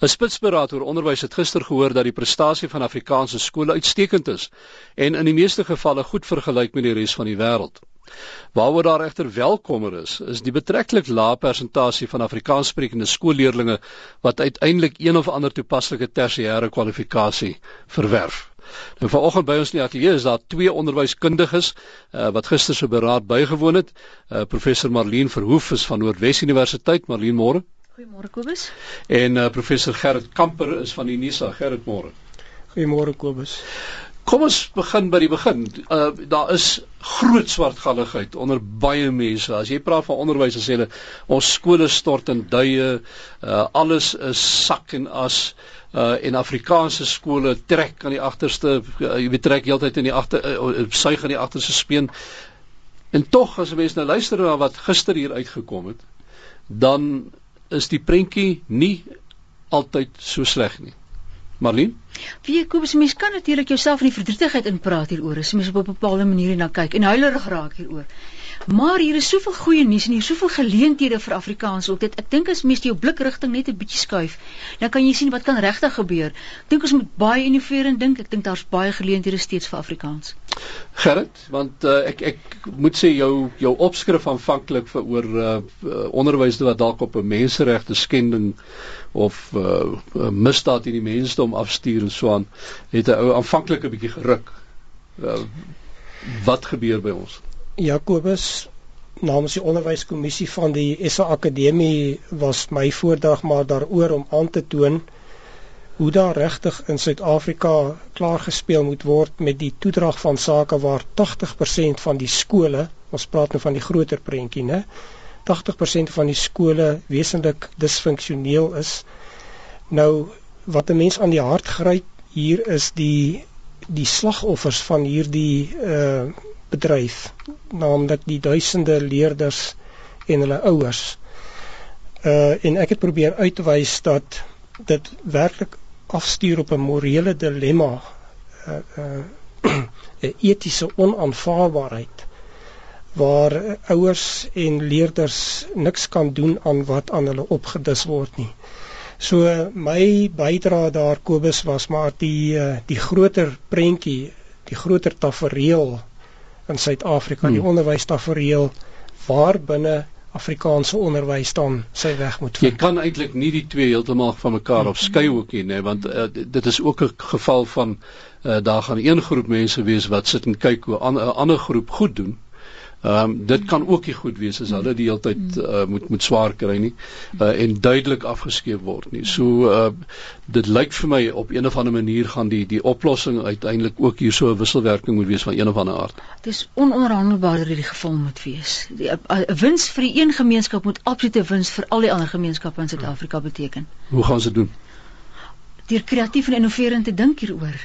'n Spitsberaad oor onderwys het gister gehoor dat die prestasie van Afrikaanse skole uitstekend is en in die meeste gevalle goed vergelyk met die res van die wêreld. Waaroor daar egter welkomer is, is die betreklik lae persentasie van Afrikaanssprekende skoolleerdlinge wat uiteindelik een of ander toepaslike tersiêre kwalifikasie verwerf. Nou vanoggend by ons in die ateljee is daar twee onderwyskundiges uh, wat gister se beraad bygewoon het. Uh, professor Marlene Verhoef is van Noordwes Universiteit. Marlene, môre. Goeiemôre Kobus. En uh, professor Gerrit Kamper is van Unisa. Gerrit môre. Goeiemôre Kobus. Kom ons begin by die begin. Uh daar is groot swartgalligheid onder baie mense. As jy praat van onderwys, dan sê hulle ons skole stort in duie, uh alles is sak en as uh en Afrikaanse skole trek aan die agterste uh, jy weet trek heeltyd in die agter uh, suig aan die agterste speen. En tog as mense nou luister na wat gister hier uitgekom het, dan is die prentjie nie altyd so sleg nie. Marlene? Wie ek Kobus mens kan natuurlik jouself in die verdrietigheid inpraat hieroor. As mens op 'n bepaalde manier na kyk en huilerig raak hieroor. Maar hier is soveel goeie nuus en hier is soveel geleenthede vir Afrikaans ook. Dit ek dink as mens jou blikrigting net 'n bietjie skuif, dan kan jy sien wat kan regtig gebeur. Ek dink ons moet baie innoverend dink. Ek dink daar's baie geleenthede steeds vir Afrikaans. Gerrit, want uh, ek ek moet sê jou jou opskrif aanvanklik vir oor uh, onderwys wat dalk op 'n menseregte skending of uh, misdaad in die mensdom afstuur en so aan, het 'n ou aanvanklik 'n bietjie geruk. Uh, wat gebeur by ons? Jakobus namens die onderwyskommissie van die SA Akademie was my voordrag maar daaroor om aan te toon hoe daar regtig in Suid-Afrika klaar gespeel moet word met die toedrag van sake waar 80% van die skole, ons praat nou van die groter prentjie, né? 80% van die skole wesentlik disfunksioneel is. Nou wat 'n mens aan die hart gryp hier is die die slagoffers van hierdie uh bedryf naamlik die duisende leerders en hulle ouers. Uh en ek het probeer uitwys dat dit werklik afstuur op 'n morele dilemma, 'n uh, uh, 'n etiese onaanvaarbaarheid waar ouers en leerders niks kan doen aan wat aan hulle opgedis word nie. So my bydrae daar Kobus was maar die uh, die groter prentjie, die groter tafereel in Suid-Afrika hmm. die onderwystafereel waar binne Afrikaanse onderwys dan sy weg moet vind. Jy kan eintlik nie die twee heeltemal van mekaar hmm. afskei ook nie, nê, want uh, dit is ook 'n geval van uh, daar gaan een groep mense wees wat sit en kyk hoe 'n ander groep goed doen Ehm um, dit kan ook nie goed wees as hulle die hele tyd uh, moet moet swaar kry nie uh, en duidelik afgeskeep word nie. So uh, dit lyk vir my op een of ander manier gaan die die oplossing uiteindelik ook hier so 'n wisselwerking moet wees van een of ander aard. Dit is ononderhandelbaar dat hierdie geval moet wees. 'n wins vir die een gemeenskap moet absolute wins vir al die ander gemeenskappe in Suid-Afrika beteken. Hoe gaan se doen? Deur kreatief en innoverend te dink hieroor.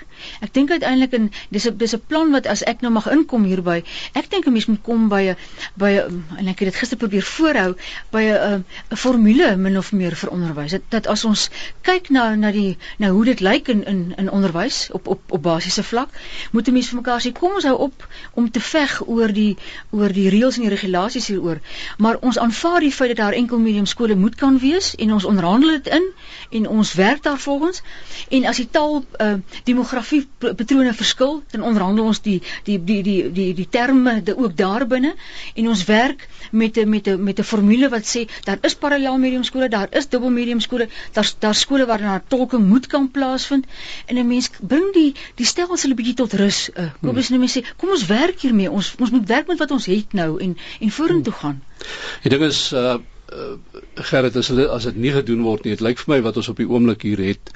Ek dink uiteindelik en dis 'n dis 'n plan wat as ek nou mag inkom hierby, ek dink 'n mens moet kom by 'n by 'n en ek het dit gister probeer voorhou by 'n 'n formule min of meer vir onderwys. Dat, dat as ons kyk na na die nou hoe dit lyk in in in onderwys op op op basiese vlak, moet 'n mens vir mekaar sê kom ons hou op om te veg oor die oor die reëls en die regulasies hieroor, maar ons aanvaar die feit dat daar enkel medium skole moet kan wees en ons onderhandel dit in en ons werk daarvolgens En as die taal uh, demografie patrone verskil, dan onderhandel ons die die die die die die terme de ook daar binne en ons werk met 'n met 'n met 'n formule wat sê daar is parallel medium skole, daar is dubbel medium skole, daar's daar skole waar daar tolking moet kan plaasvind en 'n mens bring die die stelsel 'n bietjie tot rus. Uh, kom ons hmm. nou sê, kom ons werk hiermee. Ons ons moet werk met wat ons het nou en en vorentoe hmm. gaan. Die ding is uh uh, Gerrit as hulle as dit nie gedoen word nie, dit lyk vir my wat ons op die oomblik hier het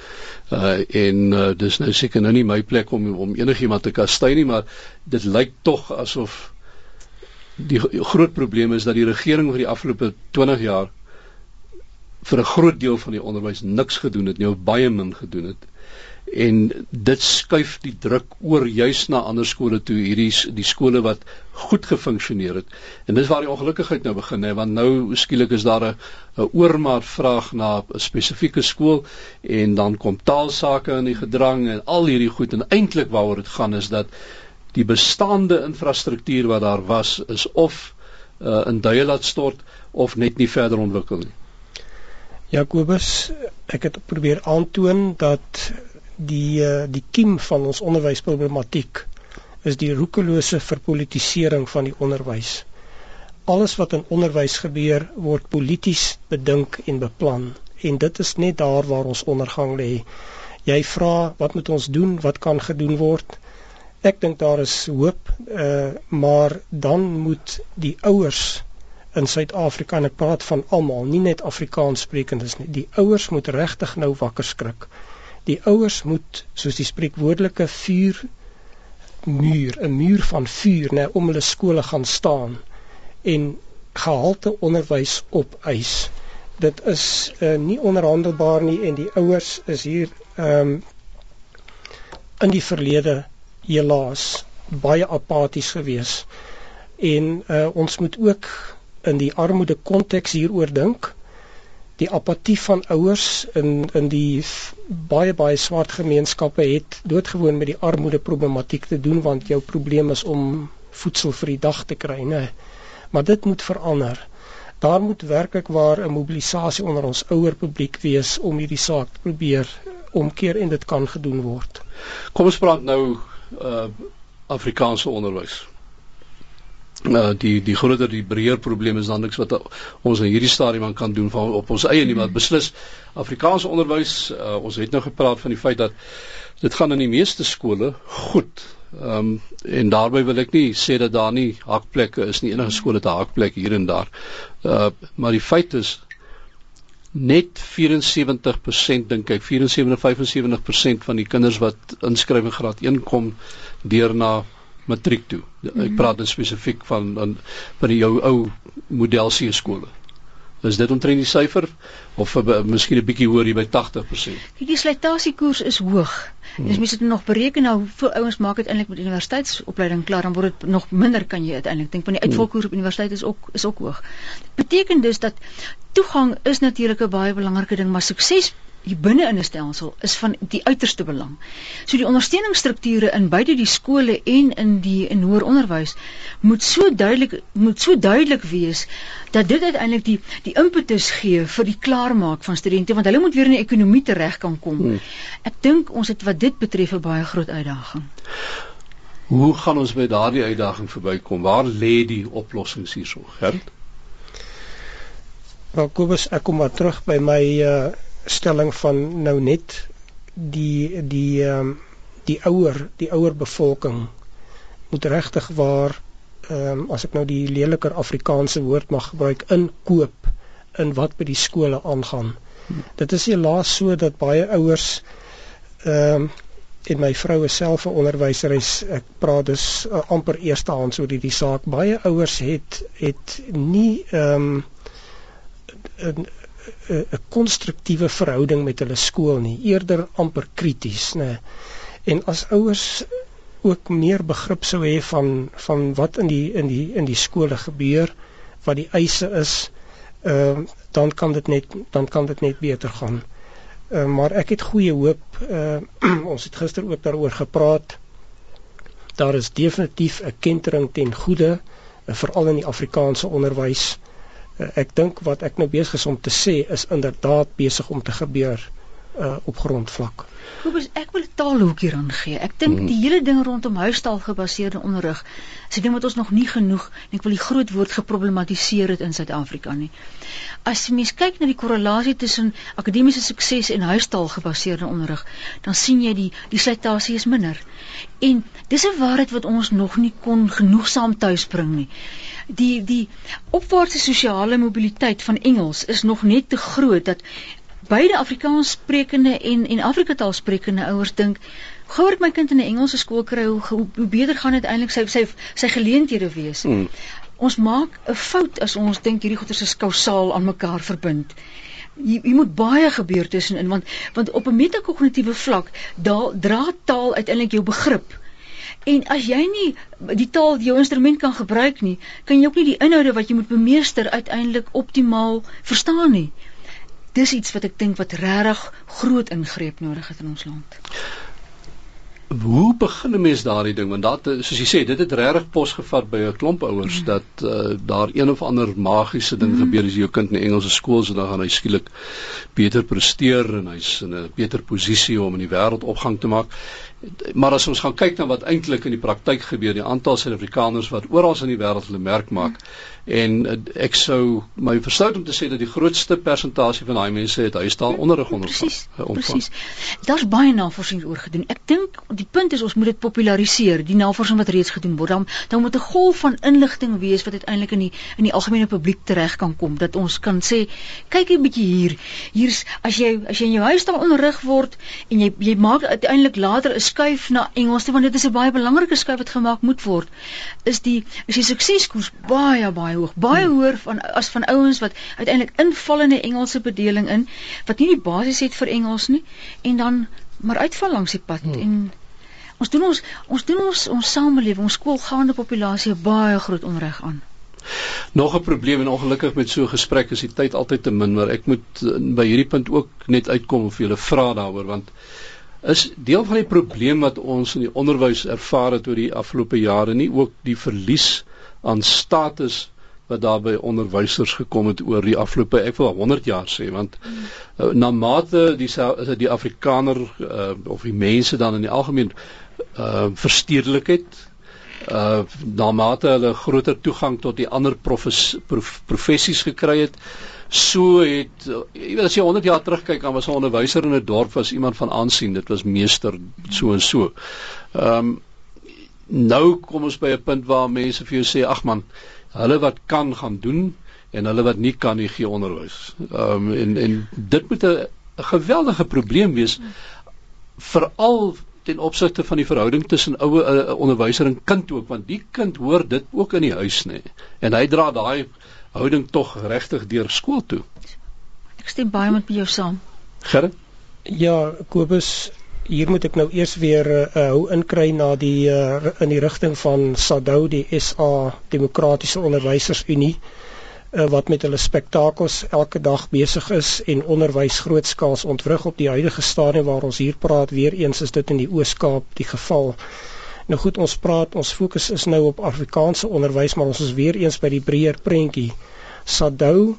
uh en uh, dis nou seker nou nie my plek om om enigiemand te kastei nie, maar dit lyk tog asof die groot probleem is dat die regering vir die afgelope 20 jaar vir 'n groot deel van die onderwys niks gedoen het nie of baie min gedoen het en dit skuif die druk oor juis na ander skole toe hierdie die skole wat goed gefunksioneer het. En dis waar die ongelukkigheid nou begin hè want nou skielik is daar 'n 'n oormaat vraag na 'n spesifieke skool en dan kom taalsake in die gedrang en al hierdie goed. En eintlik waaroor dit gaan is dat die bestaande infrastruktuur wat daar was is of uh, in duie laat stort of net nie verder ontwikkel nie. Jakobus, ek het probeer aantoon dat die eh, die kiem van ons onderwysproblematiek is die roekelose verpolitisering van die onderwys. Alles wat in onderwys gebeur word polities bedink en beplan en dit is net daar waar ons ondergang lê. Jy vra wat moet ons doen? Wat kan gedoen word? Ek dink daar is hoop, uh, maar dan moet die ouers in Suid-Afrika en ek praat van almal, nie net Afrikaanssprekendes nie. Die ouers moet regtig nou wakker skrik. Die ouers moet soos die spreekwoordelike vuur muur, 'n muur van vuur, nê, om hulle skole gaan staan en gehalte onderwys opeis. Dit is uh, nie onderhandelbaar nie en die ouers is hier ehm um, in die verlede helaas baie apaties gewees. En uh, ons moet ook in die armoede konteks hieroor dink. Die apatie van ouers in in die baie baie swart gemeenskappe het doodgewoon met die armoede problematiek te doen want jou probleem is om voedsel vir die dag te kry, né? Maar dit moet verander. Daar moet werklik waar 'n mobilisasie onder ons ouer publiek wees om hierdie saak te probeer omkeer en dit kan gedoen word. Kom ons praat nou uh Afrikaanse onderwys uh, die die groter die breër probleem is dan niks wat ons in hierdie stadium aan kan doen van op ons eie nie maar beslis Afrikaanse onderwys uh, ons het nou gepraat van die feit dat dit gaan in die meeste skole goed. Ehm um, en daarbey wil ek nie sê dat daar nie hakplekke is nie enige skole het 'n hakplek hier en daar. Uh, maar die feit is net 74% dink ek 74 75% van die kinders wat inskrywing graad 1 kom deur na matriek toe. Ek mhm. praat dan spesifiek van dan van die jou ou model C skole. Is dit omtrent die syfer of uh, miskien 'n bietjie hoër hier by 80%? Kyk, die slytasiekoers is hoog. Hmm. Dis mense het nog bereken nou hoeveel ouens maak uiteindelik met universiteitsopleiding klaar dan word dit nog minder kan jy uiteindelik dink van die uitvalkoers op universiteit is ook is ook hoog. Dit beteken dus dat toegang is natuurlik 'n baie belangrike ding, maar sukses hier binne in 'n stelsel is van die uiterste belang. So die ondersteuningsstrukture in beide die skole en in die in hoër onderwys moet so duidelik moet so duidelik wees dat dit uiteindelik die die impetus gee vir die klaarmaak van studente want hulle moet weer in die ekonomie tereg kan kom. Hmm. Ek dink ons het wat dit betref 'n baie groot uitdaging. Hoe gaan ons by daardie uitdaging verbykom? Waar lê die oplossings hierso? Gert? Wel Kobus, ek kom maar terug by my uh stelling van nou net die die ehm um, die ouer die ouer bevolking moet regtig waar ehm um, as ek nou die leliker Afrikaanse woord mag gebruik inkoop in wat by die skole aangaan. Dit is helaas so dat baie ouers ehm um, en my vroue self 'n onderwyser is ek praat dus uh, amper eerstehands oor hierdie saak. Baie ouers het het nie ehm um, 'n konstruktiewe verhouding met hulle skool nie, eerder amper krities, nê. En as ouers ook meer begrip sou hê van van wat in die in die in die skole gebeur, wat die eise is, ehm uh, dan kan dit net dan kan dit net beter gaan. Uh, maar ek het goeie hoop. Uh, ons het gister ook daaroor gepraat. Daar is definitief 'n kentering ten goeie, uh, veral in die Afrikaanse onderwys. Uh, ek dink wat ek nou besig is om te sê is inderdaad besig om te gebeur uh, op grondvlak. Kobus, ek wil 'n taalhoek hier aangee. Ek dink mm. die hele ding rondom huistaal gebaseerde onderrig, is 'n ding wat ons nog nie genoeg en ek wil die groot woord geproblematiseer het in Suid-Afrika nie. As jy mens kyk na die korrelasie tussen akademiese sukses en huistaal gebaseerde onderrig, dan sien jy die die slytasie is minder. En dis 'n waarheid wat ons nog nie kon genoegsaam tuisbring nie die die opwaartse sosiale mobiliteit van Engels is nog net te groot dat beide Afrikaans sprekende en en Afrika taal sprekende ouers dink gou ek my kind in 'n Engelse skool kry hoe, hoe, hoe beter gaan dit eintlik sy sy sy geleenthede wees. Hmm. Ons maak 'n fout as ons dink hierdie goeie is kausaal aan mekaar verbind. Jy, jy moet baie gebeur tussenin want want op 'n metakognitiewe vlak daal dra taal uiteindelik jou begrip En as jy nie die taal jou instrument kan gebruik nie, kan jy ook nie die inhoude wat jy moet bemeester uiteindelik optimaal verstaan nie. Dis iets wat ek dink wat regtig groot ingreep nodig het in ons land. hoe begin 'n mens daardie ding want dat soos jy sê dit het regtig pos gevat by 'n klomp ouers mm. dat uh, daar een of ander magiese ding mm. gebeur as jou kind in 'n Engelse skool is en dan gaan hy skielik beter presteer en hy's in 'n beter posisie om in die wêreld opgang te maak maar as ons gaan kyk na wat eintlik in die praktyk gebeur die aantal Suid-Afrikaners wat oral in die wêreld hulle merk maak en uh, ek sou my verstout om te sê dat die grootste persentasie van daai mense het huistaal onderrig ondervang. Presies. Daar's baie navorsing oor gedoen. Ek dink die punt is ons moet dit populariseer, die navorsing wat reeds gedoen word. Dan dan moet 'n golf van inligting wees wat uiteindelik in die in die algemene publiek tereg kan kom dat ons kan sê kyk 'n bietjie hier. Hier's as jy as jy in jou huistaal onderrig word en jy jy maak uiteindelik later 'n skuif na Engels, want dit is 'n baie belangrike skuif wat gemaak moet word. Is die is die sukseskoers baie baie hoog, baie hmm. hoër van as van ouens wat uiteindelik inval in 'n Engelse bedeling in wat nie die basis het vir Engels nie en dan maar uitval langs die pad hmm. en ons doen ons ons doen ons ons samelewing, ons skoolgaande populasie baie groot onreg aan. Nog 'n probleem en ongelukkig met so 'n gesprek is die tyd altyd te min, maar ek moet eh, by hierdie punt ook net uitkom of jy 'n vraag daaroor want is deel van die probleem wat ons in die onderwys ervaar het oor die afgelope jare nie ook die verlies aan status wat daar by onderwysers gekom het oor die afgelope ek wil 100 jaar sê want uh, na mate die die Afrikaner uh, of die mense dan in die algemeen uh, verstedelik het uh na mate hulle groter toegang tot die ander profes, prof, professies gekry het so het jy weet as jy 100 jaar terugkyk dan was 'n onderwyser in 'n dorp was iemand van aansien dit was meester so en so ehm um, nou kom ons by 'n punt waar mense vir jou sê ag man hulle wat kan gaan doen en hulle wat nie kan nie gee onderwys. Ehm um, en en dit moet 'n geweldige probleem wees veral ten opsigte van die verhouding tussen ouer uh, onderwyser en kind ook want die kind hoor dit ook in die huis nê en hy dra daai houding tog regtig deur skool toe. Ek stem baie met jou saam. Gerrit? Ja, Kobus, hier moet ek nou eers weer uh, hou inkry na die uh, in die rigting van SADU die SA Demokratiese Onderwysersunie uh, wat met hulle spektakels elke dag besig is en onderwys grootskaals ontwrig op die huidige stadium waar ons hier praat weer eens is dit in die Oos-Kaap die geval. Nou goed ons praat ons fokus is nou op Afrikaanse onderwys maar ons is weer eens by die breër prentjie. SADU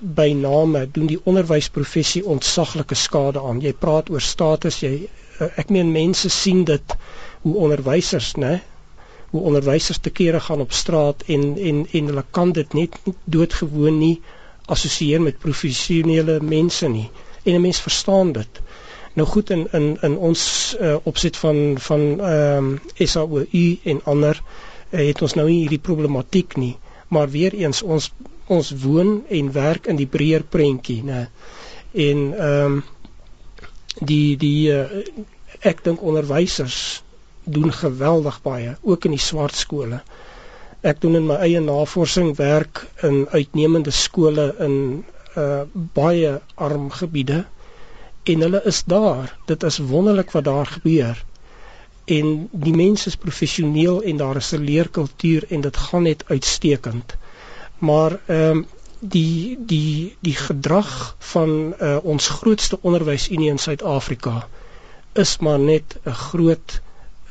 by name doen die onderwysprofessie ontsaglike skade aan. Jy praat oor status, jy Eh, ek meen mense sien dit hoe onderwysers, né? Hoe onderwysers te kere gaan op straat en en en hulle kan dit net doodgewoon nie assosieer met professionele mense nie. En 'n mens verstaan dit. Nou goed in in in ons uh, opset van van ehm um, SAOU en ander uh, het ons nou nie hierdie problematiek nie, maar weer eens ons ons woon en werk in die breër prentjie, né? En ehm um, die die uh, ek dink onderwysers doen geweldig baie ook in die swart skole. Ek doen in my eie navorsing werk in uitnemende skole in uh baie arm gebiede en hulle is daar. Dit is wonderlik wat daar gebeur. En die mense is professioneel en daar is 'n leerkultuur en dit gaan net uitstekend. Maar ehm um, die die die gedrag van uh, ons grootste onderwysunie in Suid-Afrika is maar net 'n groot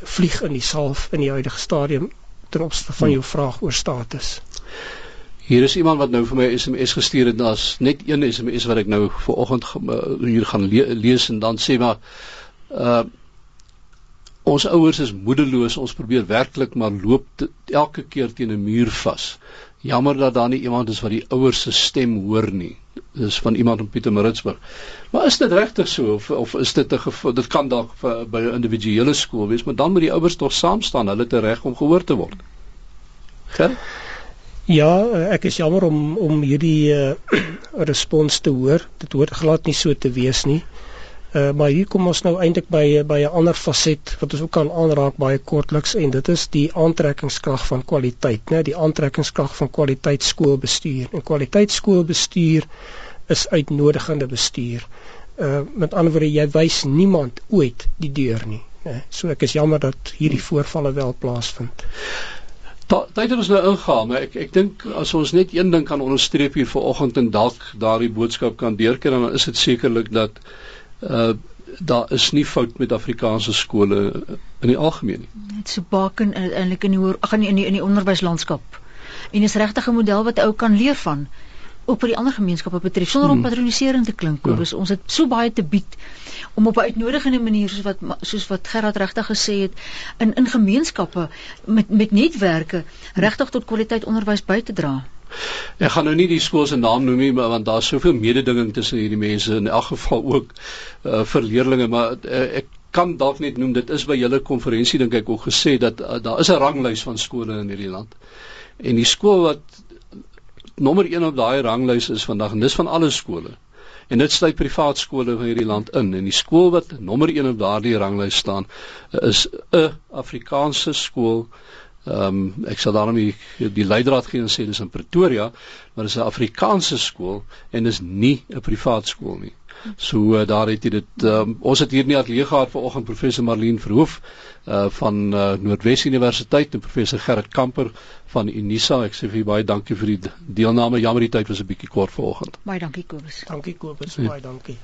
vlieg in die salf in die huidige stadium ten opsigte van jou vraag oor status. Hier is iemand wat nou vir my SMS gestuur het, daar's net een SMS wat ek nou vir oggend hier gaan le lees en dan sê maar uh ons ouers is moedeloos, ons probeer werklik maar loop elke keer teen 'n muur vas. Jammer dat daar nie iemand is wat die ouers se stem hoor nie. Dis van iemand in Pietermaritzburg. Maar is dit regtig so of of is dit 'n dit kan dalk by 'n individuele skool wees, maar dan moet die ouers tog saam staan, hulle het reg om gehoor te word. Ger? Ja, ek is jammer om om hierdie uh, respons te hoor. Dit hoort glad nie so te wees nie. Uh, maar hier kom ons nou eintlik by by 'n ander faset wat ons ook kan aanraak baie kortliks en dit is die aantrekkingskrag van kwaliteit, né? Die aantrekkingskrag van kwaliteit skoolbestuur. En kwaliteit skoolbestuur is uitnodigende bestuur. Uh met ander woorde, jy wys niemand ooit die deur nie, né? So ek is jammer dat hierdie voorvalle wel plaasvind. Tyd het ons nou ingehaal, maar ek ek dink as ons net een ding kan onderstreep hier vanoggend en dalk daardie boodskap kan deurkry dan is dit sekerlik dat uh daar is nie fout met Afrikaanse skole in die algemeen nie. Net so baken eintlik in die ag in die in die onderwyslandskap. En is regtig 'n model wat ou kan leer van ook vir die ander gemeenskappe betref sonder om hmm. patroniserend te klink. Ja. Ons het so baie te bied om op 'n uitnodigende manier soos wat soos wat Gerard regtig gesê het in in gemeenskappe met met netwerke regtig tot kwaliteit onderwys by te dra. Ek gaan nou nie die skool se naam noem nie, maar want daar's soveel mededinging tussen hierdie mense in elk geval ook uh, vir leerders, maar uh, ek kan dalk net noem dit is by julle konferensie dink ek ook gesê dat uh, daar is 'n ranglys van skole in hierdie land. En die skool wat nommer 1 op daai ranglys is vandag en dis van alle skole. En dit sluit privaat skole van hierdie land in en die skool wat nommer 1 op daardie ranglys staan is 'n Afrikaanse skool Ehm um, ek sal daarom die, die leidraad gee en sê dis in Pretoria, maar dis 'n Afrikaanse skool en dis nie 'n privaat skool nie. So uh, daar het jy dit um, ons het hier nie atleeg gehad vanoggend professor Marlene Verhoef uh van uh, Noordwes Universiteit en professor Gerrit Kamper van Unisa. Ek sê vir julle baie dankie vir die deelname. Jammer die tyd was 'n bietjie kort vanoggend. Baie dankie Kobus. Dankie Kobus, ja. baie dankie.